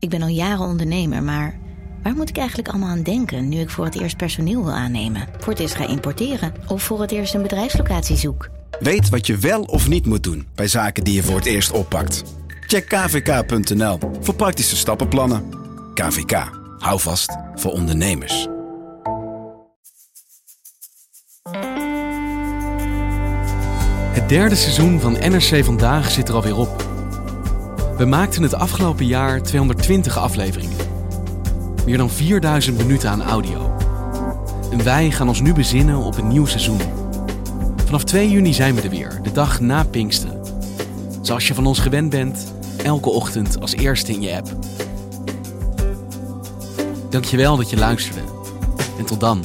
Ik ben al jaren ondernemer, maar waar moet ik eigenlijk allemaal aan denken nu ik voor het eerst personeel wil aannemen, voor het eerst ga importeren of voor het eerst een bedrijfslocatie zoek? Weet wat je wel of niet moet doen bij zaken die je voor het eerst oppakt. Check kvk.nl voor praktische stappenplannen. KVK, hou vast voor ondernemers. Het derde seizoen van NRC Vandaag zit er alweer op. We maakten het afgelopen jaar 220 afleveringen. Meer dan 4000 minuten aan audio. En wij gaan ons nu bezinnen op een nieuw seizoen. Vanaf 2 juni zijn we er weer, de dag na Pinksteren. Zoals je van ons gewend bent, elke ochtend als eerste in je app. Dankjewel dat je luisterde. En tot dan.